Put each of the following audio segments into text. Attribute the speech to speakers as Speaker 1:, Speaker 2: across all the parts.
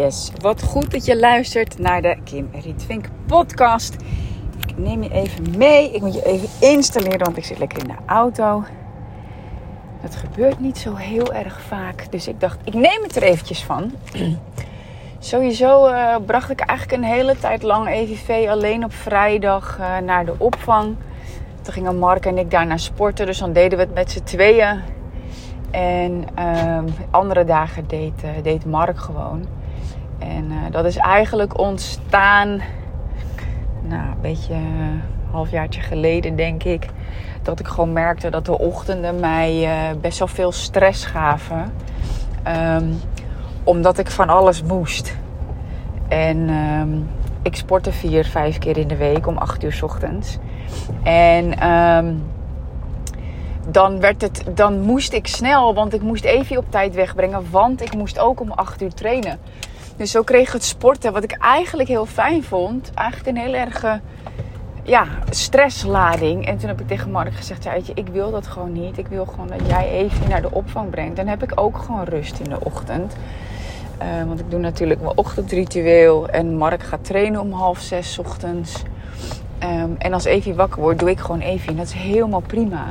Speaker 1: Yes, wat goed dat je luistert naar de Kim Rietvink podcast. Ik neem je even mee. Ik moet je even installeren, want ik zit lekker in de auto. Dat gebeurt niet zo heel erg vaak. Dus ik dacht, ik neem het er eventjes van. Sowieso uh, bracht ik eigenlijk een hele tijd lang EVV alleen op vrijdag uh, naar de opvang. Toen gingen Mark en ik daar naar sporten. Dus dan deden we het met z'n tweeën. En uh, andere dagen deed, deed Mark gewoon. En uh, dat is eigenlijk ontstaan, nou, een beetje een halfjaartje geleden, denk ik. Dat ik gewoon merkte dat de ochtenden mij uh, best wel veel stress gaven. Um, omdat ik van alles moest. En um, ik sportte vier, vijf keer in de week om acht uur ochtends. En um, dan, werd het, dan moest ik snel, want ik moest Evie op tijd wegbrengen. Want ik moest ook om acht uur trainen. Dus zo kreeg het sporten, wat ik eigenlijk heel fijn vond, eigenlijk een heel erge ja, stresslading. En toen heb ik tegen Mark gezegd, ja, weet ik wil dat gewoon niet. Ik wil gewoon dat jij even naar de opvang brengt. Dan heb ik ook gewoon rust in de ochtend. Uh, want ik doe natuurlijk mijn ochtendritueel. En Mark gaat trainen om half zes ochtends. Um, en als Evie wakker wordt, doe ik gewoon Evie. En dat is helemaal prima.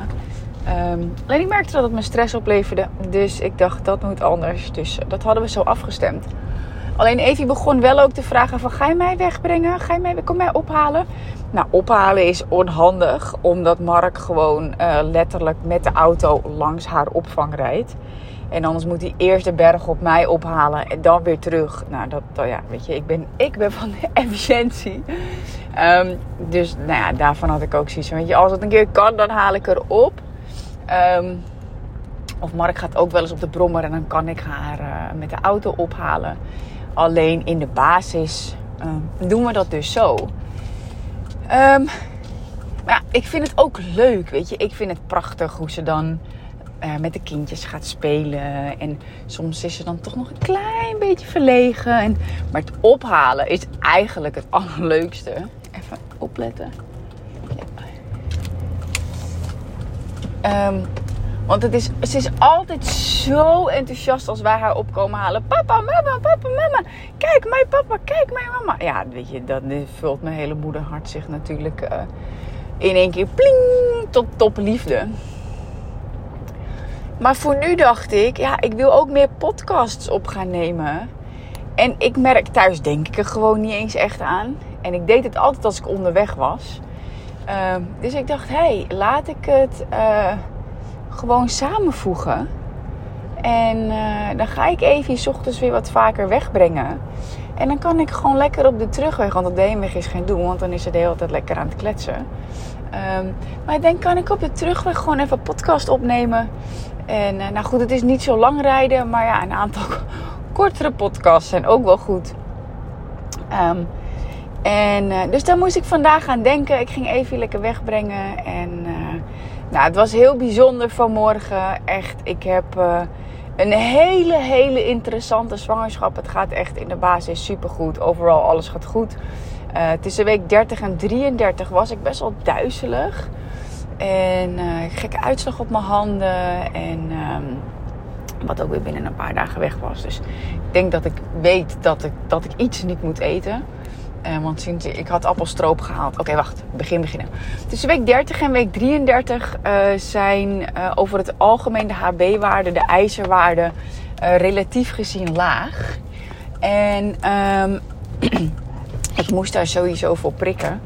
Speaker 1: Um, alleen ik merkte dat het me stress opleverde. Dus ik dacht, dat moet anders. Dus dat hadden we zo afgestemd. Alleen Evie begon wel ook te vragen van... Ga je mij wegbrengen? Ga je mij, kom mij ophalen? Nou, ophalen is onhandig. Omdat Mark gewoon uh, letterlijk met de auto langs haar opvang rijdt. En anders moet hij eerst de berg op mij ophalen en dan weer terug. Nou, dat, dat ja, weet je, ik ben, ik ben van de efficiëntie. Um, dus nou ja, daarvan had ik ook zoiets weet je, als het een keer kan, dan haal ik er op. Um, of Mark gaat ook wel eens op de brommer en dan kan ik haar uh, met de auto ophalen. Alleen in de basis um, doen we dat dus zo. Um, maar ja, ik vind het ook leuk, weet je. Ik vind het prachtig hoe ze dan uh, met de kindjes gaat spelen. En soms is ze dan toch nog een klein beetje verlegen. En, maar het ophalen is eigenlijk het allerleukste. Even opletten. Um, want het is, ze is altijd zo enthousiast als wij haar opkomen halen. Papa, mama, papa, mama. Kijk, mijn papa, kijk, mijn mama. Ja, weet je, dat vult mijn hele moederhart zich natuurlijk uh, in één keer pling tot topliefde. Maar voor nu dacht ik, ja, ik wil ook meer podcasts op gaan nemen. En ik merk thuis, denk ik er gewoon niet eens echt aan. En ik deed het altijd als ik onderweg was. Uh, dus ik dacht, hé, hey, laat ik het. Uh, gewoon samenvoegen. En uh, dan ga ik even s ochtends weer wat vaker wegbrengen. En dan kan ik gewoon lekker op de terugweg, want op de heenweg is geen doen, want dan is ze de hele tijd lekker aan het kletsen. Um, maar ik denk, kan ik op de terugweg gewoon even een podcast opnemen. En uh, nou goed, het is niet zo lang rijden, maar ja, een aantal kortere podcasts zijn ook wel goed. Um, en uh, dus daar moest ik vandaag aan denken. Ik ging even lekker wegbrengen en nou, het was heel bijzonder vanmorgen. Echt, ik heb uh, een hele, hele interessante zwangerschap. Het gaat echt in de basis supergoed. Overal alles gaat goed. Uh, tussen week 30 en 33 was ik best wel duizelig. En uh, gekke uitslag op mijn handen. En um, wat ook weer binnen een paar dagen weg was. Dus ik denk dat ik weet dat ik, dat ik iets niet moet eten. Uh, want ik had appelstroop gehaald. Oké, wacht. Begin beginnen. Tussen week 30 en week 33 uh, zijn uh, over het algemeen de HB-waarden, de ijzerwaarden, relatief gezien laag. En um, ik moest daar sowieso voor prikken.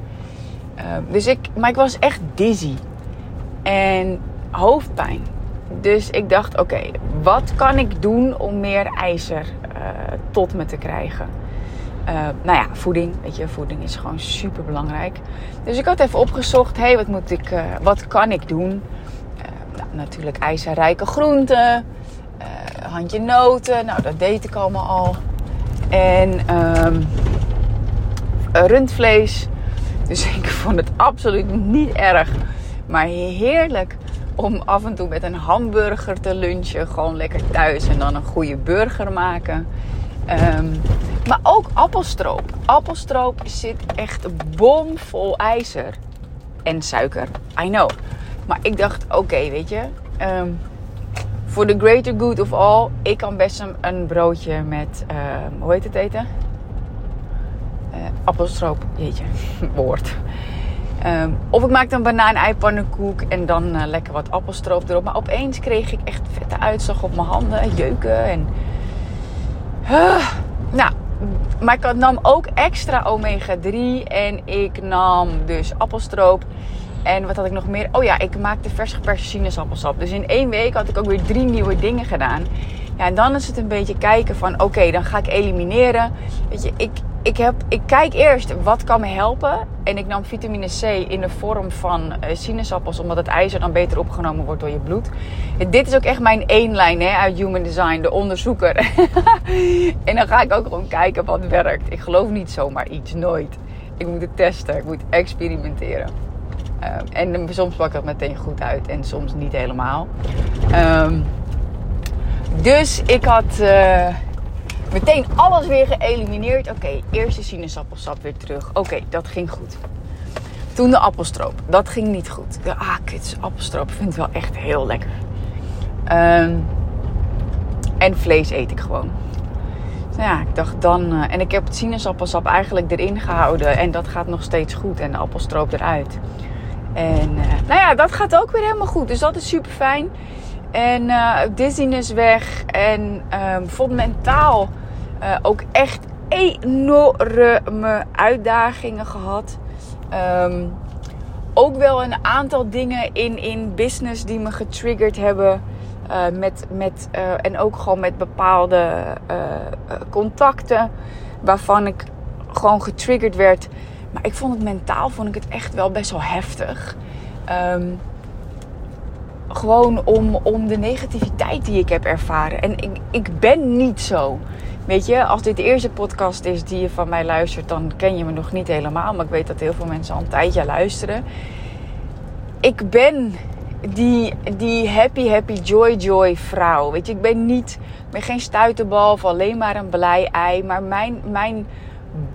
Speaker 1: dus ik, maar ik was echt dizzy. En hoofdpijn. Dus ik dacht, oké, wat kan ik doen om meer ijzer tot me te krijgen? Uh, nou ja, voeding. Weet je, voeding is gewoon super belangrijk. Dus ik had even opgezocht, hé, hey, wat moet ik, uh, wat kan ik doen? Uh, nou, natuurlijk ijzerrijke groenten, handje noten. Nou, dat deed ik allemaal al. En um, rundvlees. Dus ik vond het absoluut niet erg, maar heerlijk om af en toe met een hamburger te lunchen. Gewoon lekker thuis en dan een goede burger maken. Um, maar ook appelstroop. Appelstroop zit echt bomvol ijzer. En suiker. I know. Maar ik dacht, oké, weet je. Um, voor the greater good of all, ik kan best een, een broodje met, ehm, hoe heet het eten? Uh, appelstroop, jeetje, woord. Ehm, of ik maakte een banaan-eipannenkoek en dan uh, lekker wat appelstroop erop. Maar opeens kreeg ik echt vette uitslag op mijn handen, jeuken en... Nou, maar ik nam ook extra omega 3 en ik nam dus appelstroop. En wat had ik nog meer? Oh ja, ik maakte vers geperste sinaasappelsap. Dus in één week had ik ook weer drie nieuwe dingen gedaan. Ja, en dan is het een beetje kijken van oké, dan ga ik elimineren. Weet je, ik, ik, heb, ik kijk eerst wat kan me helpen. En ik nam vitamine C in de vorm van uh, sinaasappels, omdat het ijzer dan beter opgenomen wordt door je bloed. Dit is ook echt mijn één lijn hè, uit Human Design, de onderzoeker. en dan ga ik ook gewoon kijken wat werkt. Ik geloof niet zomaar iets, nooit. Ik moet het testen, ik moet experimenteren. Uh, en soms pakt dat meteen goed uit en soms niet helemaal. Um, dus ik had. Uh, Meteen alles weer geëlimineerd. Oké, eerst de sinaasappelsap weer terug. Oké, dat ging goed. Toen de appelstroop. Dat ging niet goed. De, ah, kids, appelstroop vind ik wel echt heel lekker. Um, en vlees eet ik gewoon. Dus ja, ik dacht dan... Uh, en ik heb het sinaasappelsap eigenlijk erin gehouden. En dat gaat nog steeds goed. En de appelstroop eruit. En uh, nou ja, dat gaat ook weer helemaal goed. Dus dat is super fijn. En uh, dizziness weg. En um, vond mentaal uh, ook echt enorme uitdagingen gehad. Um, ook wel een aantal dingen in, in business die me getriggerd hebben. Uh, met, met, uh, en ook gewoon met bepaalde contacten waarvan ik gewoon getriggerd werd. Maar ik vond het mentaal vond ik het echt wel best wel heftig. Um, gewoon om, om de negativiteit die ik heb ervaren. En ik, ik ben niet zo. Weet je, als dit de eerste podcast is die je van mij luistert, dan ken je me nog niet helemaal. Maar ik weet dat heel veel mensen al een tijdje luisteren. Ik ben die, die happy, happy, joy, joy vrouw. Weet je, ik ben niet, ben geen stuiterbal of alleen maar een blij ei. Maar mijn, mijn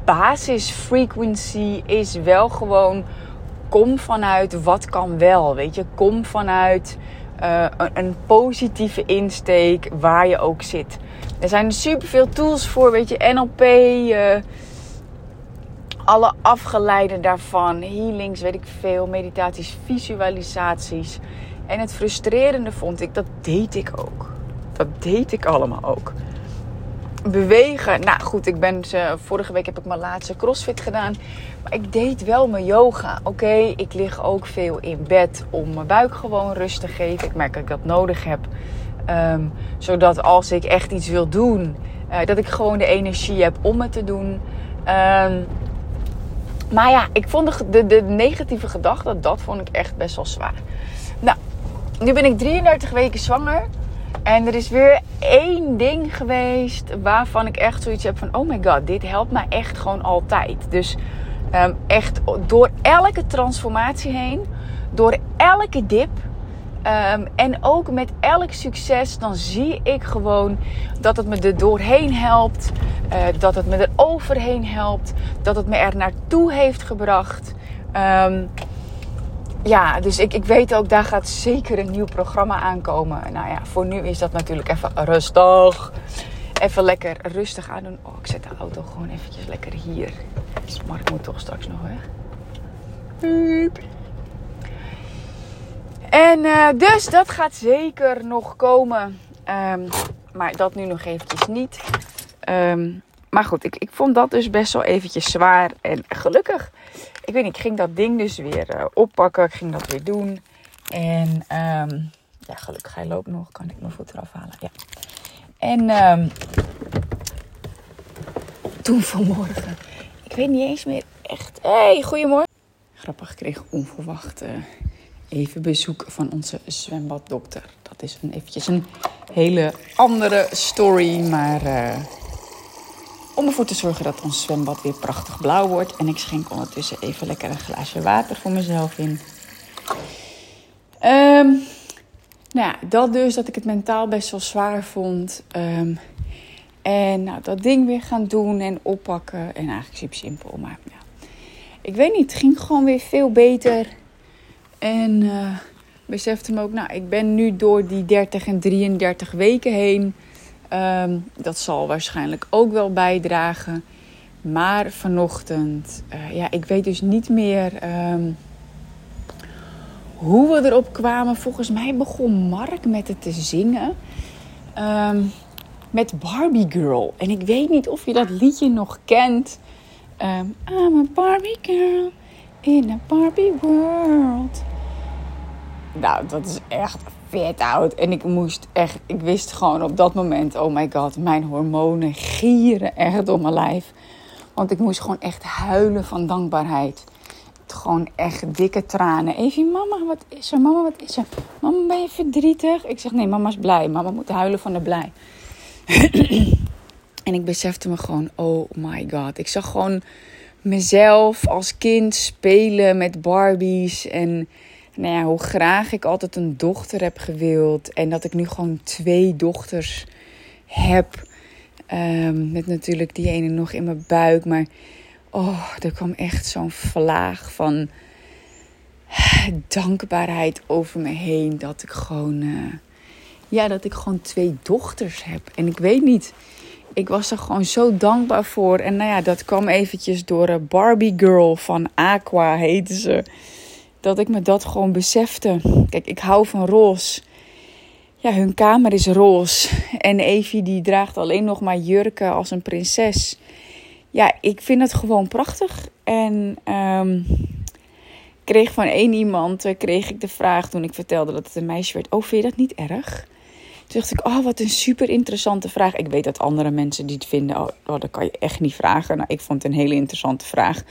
Speaker 1: basisfrequency is wel gewoon kom vanuit wat kan wel. Weet je, kom vanuit een, een, positieve insteek waar je ook zit. Er zijn superveel tools voor, weet je, NLP, eh, alle afgeleiden daarvan, healings, weet ik veel, meditaties, visualisaties. En het frustrerende vond ik, dat deed ik ook. Dat deed ik allemaal ook bewegen. Nou goed, ik ben vorige week heb ik mijn laatste crossfit gedaan. Maar ik deed wel mijn yoga. Oké, ik lig ook veel in bed om mijn buik gewoon rust te geven. Ik merk dat ik dat nodig heb. Ehm, zodat als ik echt iets wil doen, uh, dat ik gewoon de energie heb om het te doen. Um, maar ja, ik vond de, de, negatieve gedachte, dat vond ik echt best wel zwaar. Nou, nu ben ik 33 weken zwanger. En er is weer één ding geweest waarvan ik echt zoiets heb van: oh my god, dit helpt mij echt gewoon altijd. Dus um, echt door elke transformatie heen, door elke dip. Um, en ook met elk succes, dan zie ik gewoon dat het me er doorheen helpt. Uh, dat het me er overheen helpt. Dat het me er naartoe heeft gebracht. Um, ja, dus ik, ik weet ook, daar gaat zeker een nieuw programma aankomen. Nou ja, voor nu is dat natuurlijk even rustig. Even lekker rustig aan doen. Oh, ik zet de auto gewoon eventjes lekker hier. Dus Mark moet toch straks nog weg. En uh, dus dat gaat zeker nog komen. Um, maar dat nu nog eventjes niet. Um, maar goed, ik, ik vond dat dus best wel eventjes zwaar. En gelukkig ik weet niet, ik ging dat ding dus weer uh, oppakken. Ik ging dat weer doen. En um, ja, gelukkig hij loopt nog. Kan ik mijn voet eraf halen. Ja. En toen vanmorgen. Ik weet niet eens meer echt. hey, goedemorgen. Grappig, ik kreeg onverwacht uh, even bezoek van onze zwembaddokter. Dat is een, eventjes een hele andere story. Maar uh, om ervoor te zorgen dat ons zwembad weer prachtig blauw wordt. En ik schenk ondertussen even lekker een glaasje water voor mezelf in. Um, nou ja, dat dus, dat ik het mentaal best wel zwaar vond. Um, en nou, dat ding weer gaan doen en oppakken. En eigenlijk super simpel, maar ja. Ik weet niet, het ging gewoon weer veel beter. En uh, besefte me ook, nou, ik ben nu door die 30 en 33 weken heen. Ehm, dat zal waarschijnlijk ook wel bijdragen. Maar vanochtend, uh, ja, ik weet dus niet meer ehm, hoe we erop kwamen. Volgens mij begon Mark met het te zingen. Ehm, met Barbie Girl. En ik weet niet of je dat liedje nog kent. I'm a Barbie girl in a Barbie world. Nou, dat is echt vet oud. En ik moest echt, ik wist gewoon op dat moment, oh my god, mijn hormonen gieren echt door mijn lijf. Want ik moest gewoon echt huilen van dankbaarheid. Gewoon echt dikke tranen. Even, mama, wat is er? Mama, wat is er? Mama, ben je verdrietig? Ik zeg, nee, mama is blij. Mama moet huilen van de blij. en ik besefte me gewoon, oh my god. Ik zag gewoon mezelf als kind spelen met Barbies. En nou ja, hoe graag ik altijd een dochter heb gewild. En dat ik nu gewoon twee dochters heb. Um, met natuurlijk die ene nog in mijn buik. Maar oh, er kwam echt zo'n vlaag van dankbaarheid over me heen. Dat ik gewoon, uh, ja, dat ik gewoon twee dochters heb. En ik weet niet, ik was er gewoon zo dankbaar voor. En nou ja, dat kwam eventjes door een Barbie Girl van Aqua, heette ze. Dat ik me dat gewoon besefte. Kijk, ik hou van roze. Ja, hun kamer is roze. En Evie die draagt alleen nog maar jurken als een prinses. Ja, ik vind het gewoon prachtig. En um, kreeg van één iemand eh, kreeg ik de vraag toen ik vertelde dat het een meisje werd. Oh, vind je dat niet erg? Toen dacht ik, oh, wat een super interessante vraag. Ik weet dat andere mensen die het vinden, oh, oh, dat kan je echt niet vragen. Nou, ik vond het een hele interessante vraag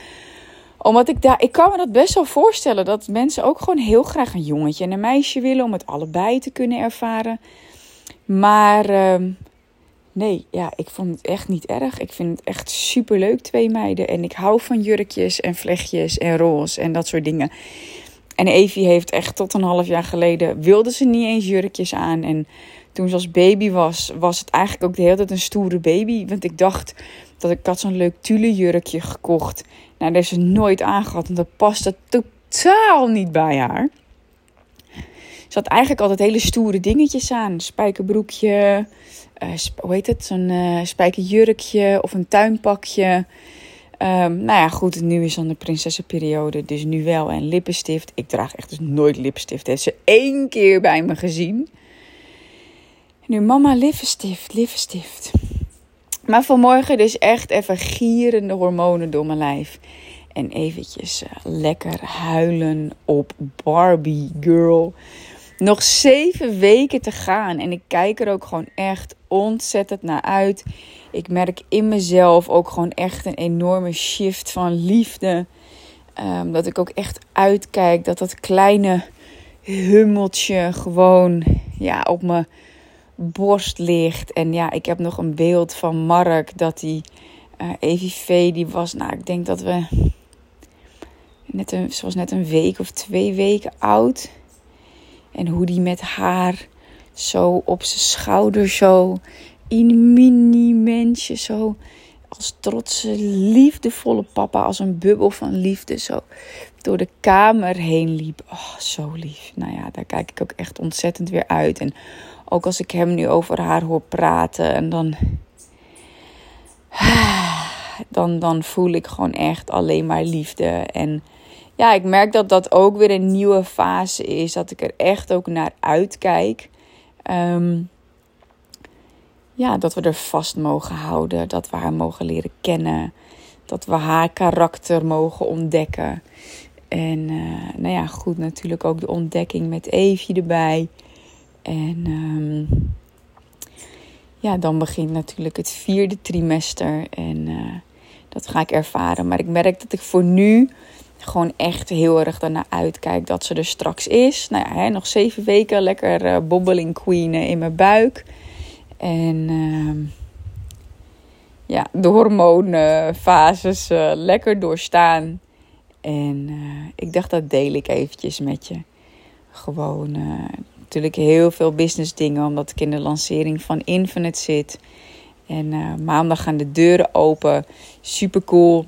Speaker 1: omdat ik daar, ik kan me dat best wel voorstellen dat mensen ook gewoon heel graag een jongetje en een meisje willen om het allebei te kunnen ervaren. Maar uh, nee, ja, ik vond het echt niet erg. Ik vind het echt super leuk, twee meiden. En ik hou van jurkjes en vlechtjes en roze en dat soort dingen. En Evie heeft echt tot een half jaar geleden wilde ze niet eens jurkjes aan. En toen ze als baby was, was het eigenlijk ook de hele tijd een stoere baby. Want ik dacht dat ik had zo'n leuk tulle jurkje gekocht. Nou, daar is ze nooit aangehad, want dat paste totaal niet bij haar. Ze had eigenlijk altijd hele stoere dingetjes aan. Spijkerbroekje, uh, hoe heet het? Zo'n uh, spijkerjurkje of een tuinpakje. Um, nou ja, goed, nu is dan de prinsessenperiode, dus nu wel. En lippenstift. Ik draag echt dus nooit lipstift. Heeft ze één keer bij me gezien. Nu, mama, lippenstift, lippenstift. Maar vanmorgen dus echt even gierende hormonen door mijn lijf. En eventjes uh, lekker huilen op Barbie Girl. Nog zeven weken te gaan. En ik kijk er ook gewoon echt ontzettend naar uit. Ik merk in mezelf ook gewoon echt een enorme shift van liefde. Um, dat ik ook echt uitkijk dat dat kleine hummeltje gewoon ja, op me borst ligt. En ja, ik heb nog een beeld van Mark dat die uh, Evie die was, nou, ik denk dat we net een, ze was net een week of twee weken oud. En hoe die met haar zo op zijn schouder zo in mini mensje zo als trotse liefdevolle papa als een bubbel van liefde zo door de kamer heen liep. Oh, zo lief. Nou ja, daar kijk ik ook echt ontzettend weer uit. En ook als ik hem nu over haar hoor praten en dan. Dan, dan voel ik gewoon echt alleen maar liefde. En ja, ik merk dat dat ook weer een nieuwe fase is. Dat ik er echt ook naar uitkijk. Um, ja, dat we er vast mogen houden. Dat we haar mogen leren kennen. Dat we haar karakter mogen ontdekken. En uh, nou ja, goed, natuurlijk ook de ontdekking met Evie erbij. En um, ja, dan begint natuurlijk het vierde trimester. En uh, dat ga ik ervaren. Maar ik merk dat ik voor nu gewoon echt heel erg daarna uitkijk dat ze er straks is. Nou ja, hè, nog zeven weken lekker uh, bobbeling queen in mijn buik. En uh, ja, de hormoonfases uh, lekker doorstaan. En ik dacht, dat deel ik eventjes met je. Gewoon natuurlijk heel veel business dingen, omdat ik in de lancering van Infinite zit. En maandag gaan de deuren open. Super cool.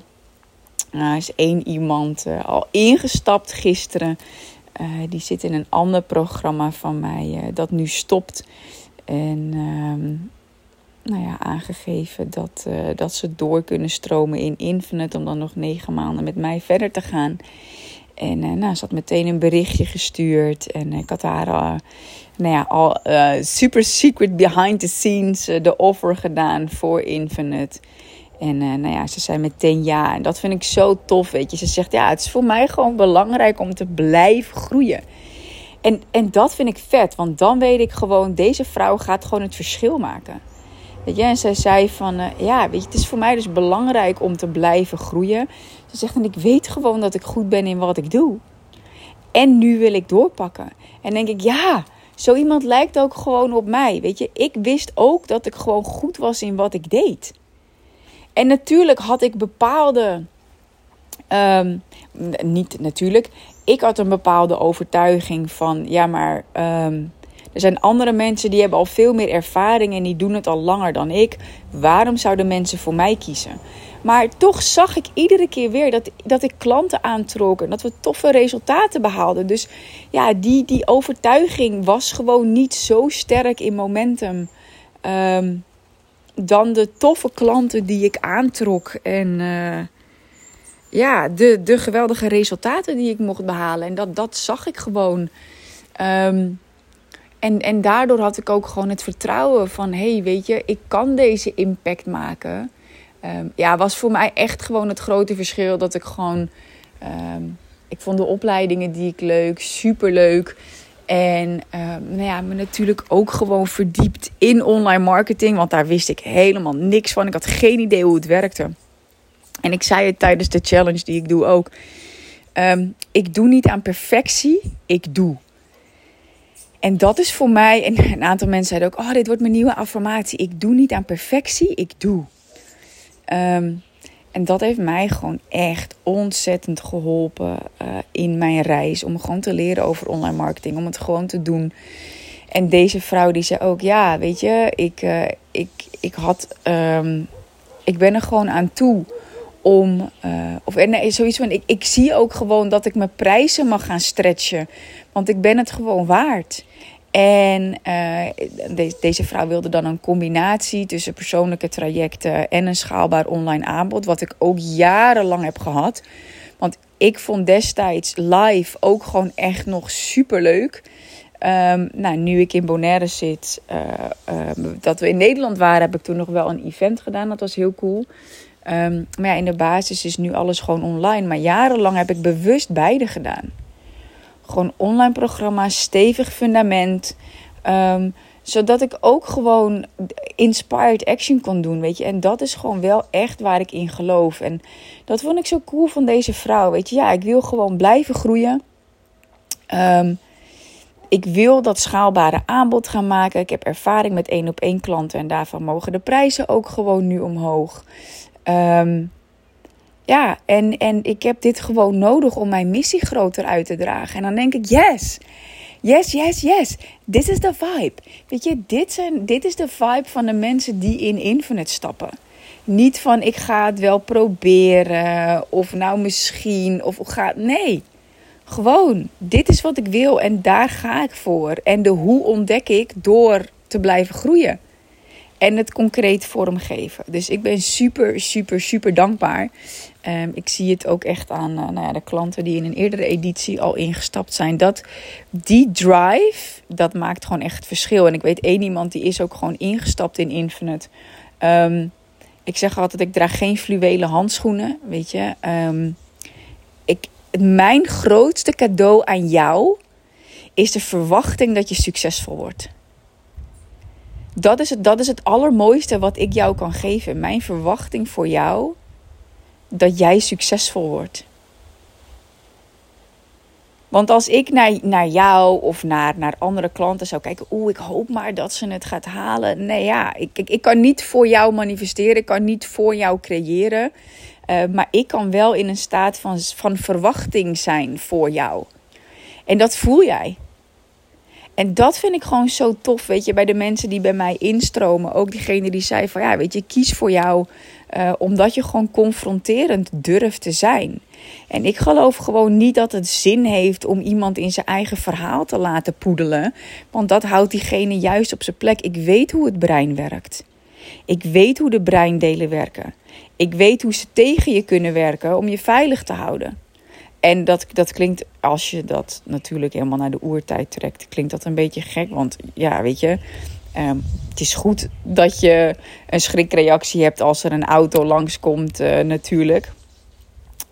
Speaker 1: Er is één iemand al ingestapt gisteren. die zit in een ander programma van mij dat nu stopt. En ehm, nou ja, aangegeven dat, dat ze door kunnen stromen in Infinite om dan nog negen maanden met mij verder te gaan. En uh, nou, ze had meteen een berichtje gestuurd. En ik had haar uh, nou ja, al super secret behind the scenes de offer gedaan voor Infinite. En nou ja, ze zei meteen ja. En dat vind ik zo tof, weet je. Ze zegt ja, het is voor mij gewoon belangrijk om te blijven groeien. En, en dat vind ik vet, want dan weet ik gewoon, deze vrouw gaat gewoon het verschil maken. Weet en zij zei van, ja, weet je, het is voor mij dus belangrijk om te blijven groeien. Ze zegt, en ik weet gewoon dat ik goed ben in wat ik doe. En nu wil ik doorpakken. En denk ik, ja, zo iemand lijkt ook gewoon op mij. Weet je, ik wist ook dat ik gewoon goed was in wat ik deed. En natuurlijk had ik bepaalde. Ehm, niet natuurlijk. Ik had een bepaalde overtuiging van, ja, maar. Ehm, er zijn andere mensen die hebben al veel meer ervaring en die doen het al langer dan ik. Waarom zouden mensen voor mij kiezen? Maar toch zag ik iedere keer weer dat, dat ik klanten aantrok en dat we toffe resultaten behaalden. Dus ja, die, die overtuiging was gewoon niet zo sterk in momentum. Ehm, dan de toffe klanten die ik aantrok. En uh, ja, de, de geweldige resultaten die ik mocht behalen. En dat, dat zag ik gewoon. Um, en, en daardoor had ik ook gewoon het vertrouwen van: hey, weet je, ik kan deze impact maken. Um, ja, was voor mij echt gewoon het grote verschil dat ik gewoon. Um, ik vond de opleidingen die ik leuk, super leuk. En um, nou ja, me natuurlijk ook gewoon verdiept in online marketing. Want daar wist ik helemaal niks van. Ik had geen idee hoe het werkte. En ik zei het tijdens de challenge die ik doe ook. ik doe niet aan perfectie, ik doe. En dat is voor mij, en een aantal mensen zeiden ook: Oh, dit wordt mijn nieuwe affirmatie. Ik doe niet aan perfectie, ik doe. Um, en dat heeft mij gewoon echt ontzettend geholpen uh, in mijn reis. Om gewoon te leren over online marketing. Om het gewoon te doen. En deze vrouw die zei ook: Ja, weet je, ik, uh, ik, ik had. Um, ik ben er gewoon aan toe om. Uh, of nee, zoiets van: ik, ik zie ook gewoon dat ik mijn prijzen mag gaan stretchen. Want ik ben het gewoon waard. En uh, deze vrouw wilde dan een combinatie tussen persoonlijke trajecten en een schaalbaar online aanbod, wat ik ook jarenlang heb gehad. Want ik vond destijds live ook gewoon echt nog super leuk. Um, nou, nu ik in Bonaire zit, uh, dat we in Nederland waren, heb ik toen nog wel een event gedaan. Dat was heel cool. Um, maar ja, in de basis is nu alles gewoon online. Maar jarenlang heb ik bewust beide gedaan. Gewoon online programma's, stevig fundament. Ehm, zodat ik ook gewoon inspired action kon doen, weet je. En dat is gewoon wel echt waar ik in geloof. En dat vond ik zo cool van deze vrouw, weet je. Ja, ik wil gewoon blijven groeien. Um, ik wil dat schaalbare aanbod gaan maken. Ik heb ervaring met één op één klanten en daarvan mogen de prijzen ook gewoon nu omhoog. Um, ja, en, en ik heb dit gewoon nodig om mijn missie groter uit te dragen. En dan denk ik, yes, yes, yes, yes. This is the vibe. Weet je, dit, zijn, dit is de vibe van de mensen die in Infinite stappen. Niet van ik ga het wel proberen of nou misschien of ga. Nee, gewoon dit is wat ik wil en daar ga ik voor. En de hoe ontdek ik door te blijven groeien en het concreet vormgeven. Dus ik ben super, super, super dankbaar. Um, ik zie het ook echt aan uh, nou ja, de klanten die in een eerdere editie al ingestapt zijn. Dat die drive, dat maakt gewoon echt verschil. En ik weet één iemand die is ook gewoon ingestapt in Infinite. Um, ik zeg altijd, ik draag geen fluwelen handschoenen, weet je. Um, ik, mijn grootste cadeau aan jou is de verwachting dat je succesvol wordt. Dat is, het, dat is het allermooiste wat ik jou kan geven. Mijn verwachting voor jou dat jij succesvol wordt. Want als ik naar, naar jou of naar, naar andere klanten zou kijken, oeh, ik hoop maar dat ze het gaat halen. Nee, ja, ik, ik, kan niet voor jou manifesteren, ik kan niet voor jou creëren. Uh, maar ik kan wel in een staat van, van verwachting zijn voor jou. En dat voel jij. En dat vind ik gewoon zo tof, weet je, bij de mensen die bij mij instromen. Ook diegene die zei van, ja, weet je, kies voor jou uh, omdat je gewoon confronterend durft te zijn. En ik geloof gewoon niet dat het zin heeft om iemand in zijn eigen verhaal te laten poedelen. Want dat houdt diegene juist op zijn plek. Ik weet hoe het brein werkt. Ik weet hoe de breindelen werken. Ik weet hoe ze tegen je kunnen werken om je veilig te houden. En dat, dat klinkt, als je dat natuurlijk helemaal naar de oertijd trekt, klinkt dat een beetje gek. Want ja, weet je, um, het is goed dat je een schrikreactie hebt als er een auto langskomt, uh, natuurlijk.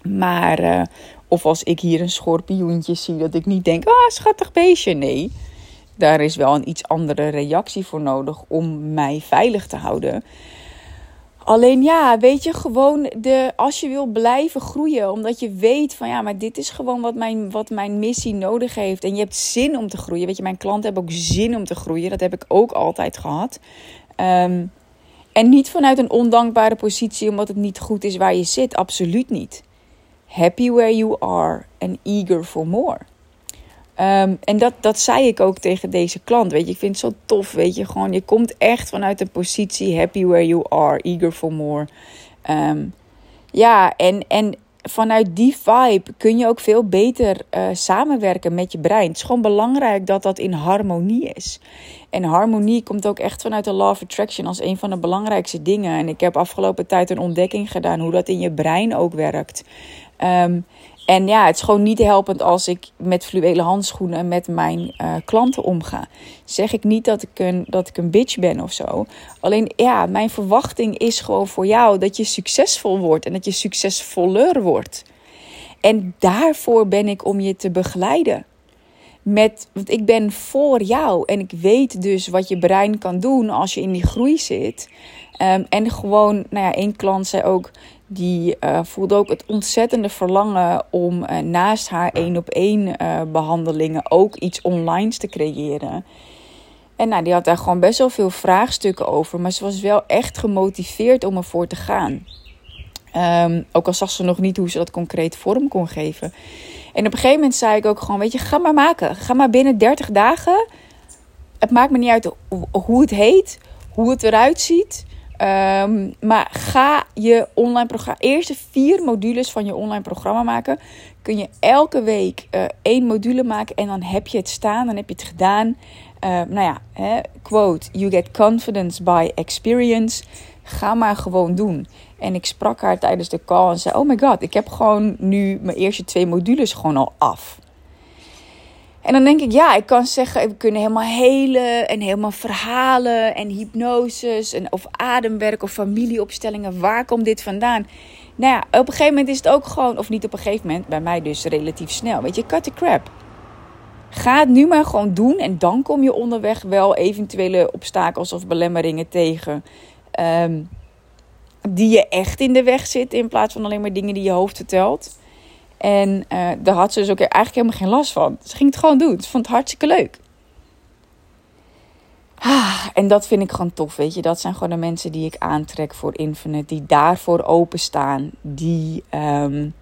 Speaker 1: Maar, uh, of als ik hier een schorpioentje zie, dat ik niet denk, ah, schattig beestje. Nee, daar is wel een iets andere reactie voor nodig om mij veilig te houden. Alleen ja, weet je, gewoon de, als je wil blijven groeien, omdat je weet van ja, maar dit is gewoon wat mijn, wat mijn missie nodig heeft. En je hebt zin om te groeien. Weet je, mijn klanten hebben ook zin om te groeien. Dat heb ik ook altijd gehad. Um, en niet vanuit een ondankbare positie, omdat het niet goed is waar je zit. Absoluut niet. Happy where you are and eager for more. Um, en dat, dat zei ik ook tegen deze klant. Weet je, ik vind het zo tof. Weet je, gewoon, je komt echt vanuit een positie happy where you are, eager for more. Um, ja, en, en vanuit die vibe kun je ook veel beter uh, samenwerken met je brein. Het is gewoon belangrijk dat dat in harmonie is. En harmonie komt ook echt vanuit de Law of Attraction als een van de belangrijkste dingen. En ik heb afgelopen tijd een ontdekking gedaan hoe dat in je brein ook werkt. Um, en ja, het is gewoon niet helpend als ik met fluwelen handschoenen met mijn uh, klanten omga. Zeg ik niet dat ik, een, dat ik een bitch ben of zo. Alleen ja, mijn verwachting is gewoon voor jou dat je succesvol wordt en dat je succesvoller wordt. En daarvoor ben ik om je te begeleiden. Met, want ik ben voor jou en ik weet dus wat je brein kan doen als je in die groei zit. Um, en gewoon, nou ja, één klant zei ook: die uh, voelde ook het ontzettende verlangen om uh, naast haar één op één behandelingen ook iets online te creëren. En nou, die had daar gewoon best wel veel vraagstukken over, maar ze was wel echt gemotiveerd om ervoor te gaan. Um, ook al zag ze nog niet hoe ze dat concreet vorm kon geven. En op een gegeven moment zei ik ook gewoon: Weet je, ga maar maken. Ga maar binnen 30 dagen. Het maakt me niet uit hoe het heet, hoe het eruit ziet. Um, maar ga je online programma, eerste vier modules van je online programma maken. Kun je elke week uh, één module maken en dan heb je het staan, dan heb je het gedaan. Uh, nou ja, hè, quote: You get confidence by experience. Ga maar gewoon doen. En ik sprak haar tijdens de call en zei: Oh my god, ik heb gewoon nu mijn eerste twee modules gewoon al af. En dan denk ik, ja, ik kan zeggen, we kunnen helemaal helen en helemaal verhalen en hypnoses en of ademwerk of familieopstellingen. Waar komt dit vandaan? Nou ja, op een gegeven moment is het ook gewoon, of niet op een gegeven moment, bij mij dus relatief snel. Weet je, cut the crap. Ga het nu maar gewoon doen en dan kom je onderweg wel eventuele obstakels of belemmeringen tegen. Um, die je echt in de weg zitten in plaats van alleen maar dingen die je hoofd vertelt. En uh, daar had ze dus ook eigenlijk helemaal geen last van. Ze ging het gewoon doen. Ze vond het hartstikke leuk. Ah, en dat vind ik gewoon tof, weet je. Dat zijn gewoon de mensen die ik aantrek voor Infinite. Die daarvoor openstaan. Die, um,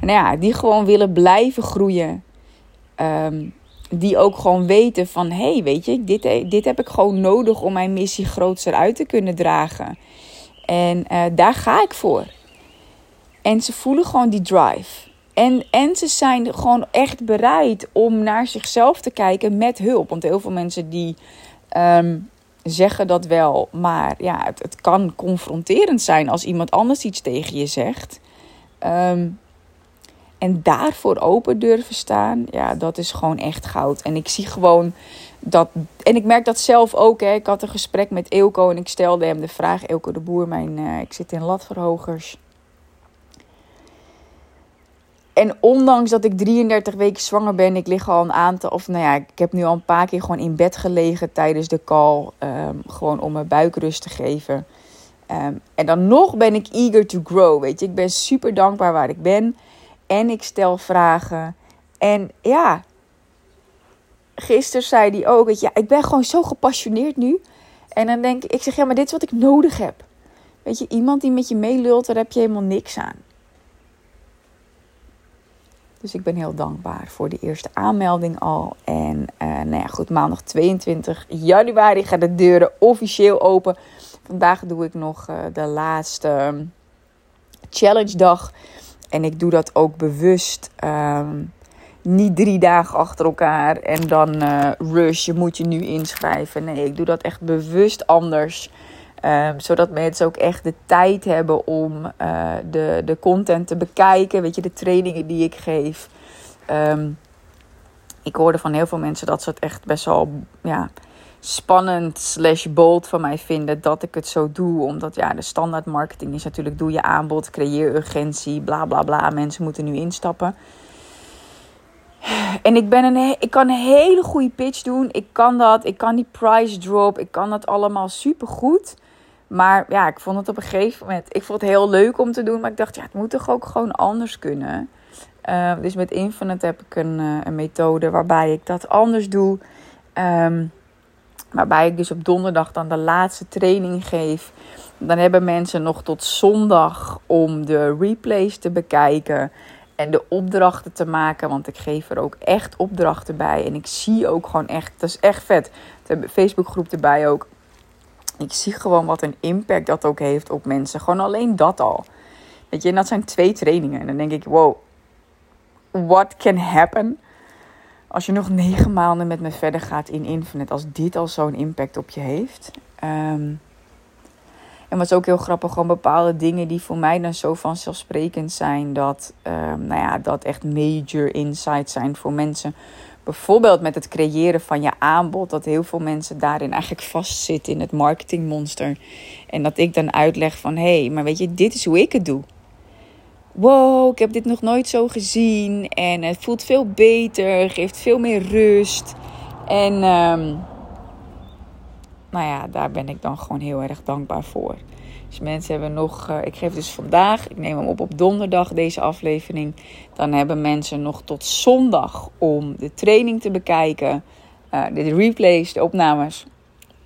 Speaker 1: nou ja, die gewoon willen blijven groeien. Um, die ook gewoon weten van... Hé, hey, weet je, dit, dit heb ik gewoon nodig om mijn missie grootser uit te kunnen dragen. En uh, daar ga ik voor. En ze voelen gewoon die drive. En, en ze zijn gewoon echt bereid om naar zichzelf te kijken met hulp. Want heel veel mensen die um, zeggen dat wel. Maar ja, het, het, kan confronterend zijn als iemand anders iets tegen je zegt. Um, en daarvoor open durven staan, ja, dat is gewoon echt goud. En ik zie gewoon dat. En ik merk dat zelf ook. Hè. Ik had een gesprek met Eelco en ik stelde hem de vraag: Eelco de Boer, mijn, uh, ik zit in latverhogers. En ondanks dat ik 33 weken zwanger ben, ik lig al een aantal, of nou ja, ik heb nu al een paar keer gewoon in bed gelegen tijdens de call, um, gewoon om mijn buik rust te geven. Um, en dan nog ben ik eager to grow, weet je. Ik ben super dankbaar waar ik ben en ik stel vragen. En ja, gisteren zei hij ook, weet je, ik ben gewoon zo gepassioneerd nu. En dan denk ik, ik zeg ja, maar dit is wat ik nodig heb. Weet je, iemand die met je meelult, daar heb je helemaal niks aan. Dus ik ben heel dankbaar voor de eerste aanmelding al. En uh, nou ja, goed, maandag 22 januari gaan de deuren officieel open. Vandaag doe ik nog uh, de laatste ehm, challenge dag. En ik doe dat ook bewust. Um, niet drie dagen achter elkaar en dan uh, rush, je moet je nu inschrijven. Nee, ik doe dat echt bewust anders. Um, zodat mensen ook echt de tijd hebben om uh, de, de content te bekijken. Weet je, de trainingen die ik geef. Um, ik hoorde van heel veel mensen dat ze het echt best wel ja, spannend slash bold van mij vinden dat ik het zo doe. Omdat ja, de standaard marketing is natuurlijk doe je aanbod, creëer urgentie, bla bla bla. Mensen moeten nu instappen. En ik, ben een, ik kan een hele goede pitch doen. Ik kan dat. Ik kan die price drop. Ik kan dat allemaal super goed. Maar ja, ik vond het op een gegeven moment. Ik vond het heel leuk om te doen. Maar ik dacht, ja, het moet toch ook gewoon anders kunnen. Uh, dus met Infinite heb ik een, uh, een, methode waarbij ik dat anders doe. Um, waarbij ik dus op donderdag dan de laatste training geef. Dan hebben mensen nog tot zondag om de replays te bekijken en de opdrachten te maken. Want ik geef er ook echt opdrachten bij. En ik zie ook gewoon echt, dat is echt vet. De Facebookgroep erbij ook. Ik zie gewoon wat een impact dat ook heeft op mensen. Gewoon alleen dat al. Weet je, en dat zijn twee trainingen. En dan denk ik, wow, what can happen? Als je nog negen maanden met me verder gaat in Infinite, als dit al zo'n impact op je heeft. Um, en wat ook heel grappig, gewoon bepaalde dingen die voor mij dan zo vanzelfsprekend zijn, dat, um, nou ja, dat echt major insights zijn voor mensen. Bijvoorbeeld met het creëren van je aanbod, dat heel veel mensen daarin eigenlijk vastzitten in het marketingmonster. En dat ik dan uitleg van, hé, hey, maar weet je, dit is hoe ik het doe. Wow, ik heb dit nog nooit zo gezien en het voelt veel beter, geeft veel meer rust. En um, nou ja, daar ben ik dan gewoon heel erg dankbaar voor. Dus mensen hebben nog, uh, ik geef dus vandaag, ik neem hem op op donderdag deze aflevering. Dan hebben mensen nog tot zondag om de training te bekijken. Uh, de replays, de opnames.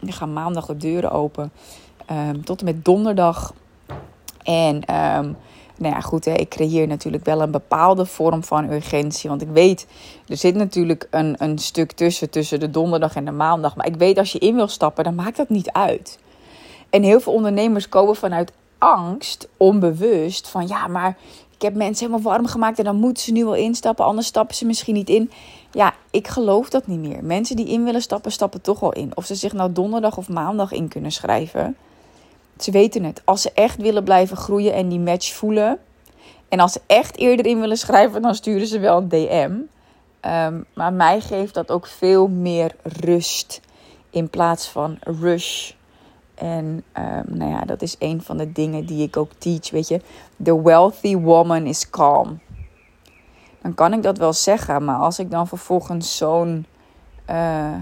Speaker 1: Dan gaan maandag de deuren open. Um, tot en met donderdag. En um, nou ja, goed, hè, ik creëer natuurlijk wel een bepaalde vorm van urgentie. Want ik weet, er zit natuurlijk een, een stuk tussen, tussen de donderdag en de maandag. Maar ik weet, als je in wil stappen, dan maakt dat niet uit. En heel veel ondernemers komen vanuit angst, onbewust, van ja, maar ik heb mensen helemaal warm gemaakt en dan moeten ze nu wel instappen, anders stappen ze misschien niet in. Ja, ik geloof dat niet meer. Mensen die in willen stappen, stappen toch al in. Of ze zich nou donderdag of maandag in kunnen schrijven. Ze weten het. Als ze echt willen blijven groeien en die match voelen. En als ze echt eerder in willen schrijven, dan sturen ze wel een DM. Um, maar mij geeft dat ook veel meer rust in plaats van rush. En um, nou ja, dat is een van de dingen die ik ook teach. Weet je, the wealthy woman is calm. Dan kan ik dat wel zeggen, maar als ik dan vervolgens zo'n. Uh,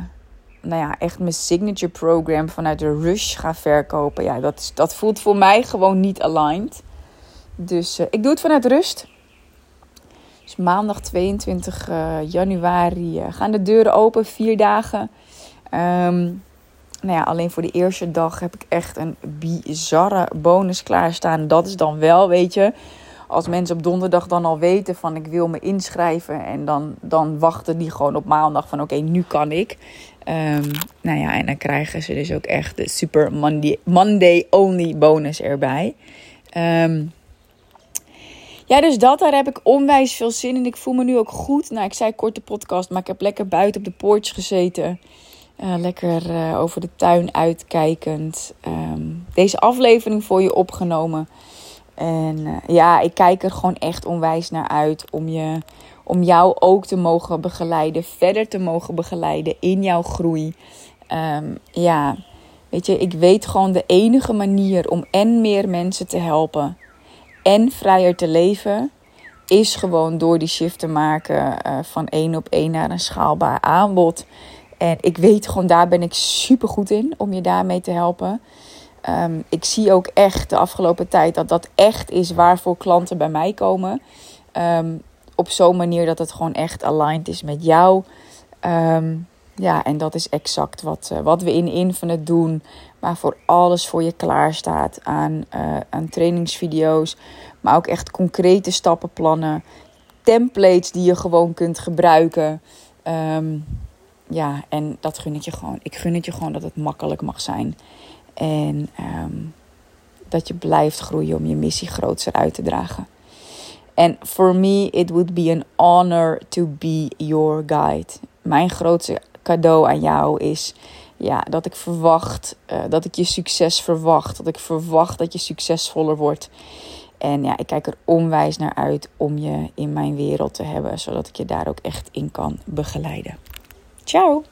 Speaker 1: nou ja, echt mijn signature program vanuit de Rush ga verkopen. Ja, dat, dat voelt voor mij gewoon niet aligned. Dus uh, ik doe het vanuit rust. Dus maandag 22 uh, januari gaan de deuren open, vier dagen. Um, nou ja, alleen voor de eerste dag heb ik echt een bizarre bonus klaarstaan. Dat is dan wel, weet je, als mensen op donderdag dan al weten van ik wil me inschrijven. En dan, dan wachten die gewoon op maandag van oké, nu kan ik. Um, nou ja, en dan krijgen ze dus ook echt de Super Monday, Only bonus erbij. Um, ja, dus dat, daar heb ik onwijs veel zin in. Ik voel me nu ook goed. Nou, ik zei korte podcast, maar ik heb lekker buiten op de porch gezeten. Uh, lekker uh, over de tuin uitkijkend. Um, deze aflevering voor je opgenomen. En uh, ja, ik kijk er gewoon echt onwijs naar uit om je om jou ook te mogen begeleiden, verder te mogen begeleiden in jouw groei. Um, ja, weet je, ik weet gewoon de enige manier om en meer mensen te helpen en vrijer te leven, is gewoon door die shift te maken van één op één naar een schaalbaar aanbod. En ik weet gewoon, daar ben ik super goed in om je daarmee te helpen. Um, ik zie ook echt de afgelopen tijd dat dat echt is waarvoor klanten bij mij komen. Um, op zo'n manier dat het gewoon echt aligned is met jou. Um, ja, en dat is exact wat, uh, wat we in Infinite doen. Maar voor alles voor je klaar staat aan, uh, aan trainingsvideo's. Maar ook echt concrete stappenplannen. templates die je gewoon kunt gebruiken. Ehm, ja, en dat gun ik je gewoon. Ik gun het je gewoon dat het makkelijk mag zijn. En ehm, dat je blijft groeien om je missie grootser uit te dragen. En for me, it would be an honor to be your guide. Mijn grootste cadeau aan jou is ja, dat ik verwacht, uh, dat ik je succes verwacht. Dat ik verwacht dat je succesvoller wordt. En ja, ik kijk er onwijs naar uit om je in mijn wereld te hebben, zodat ik je daar ook echt in kan begeleiden. Ciao!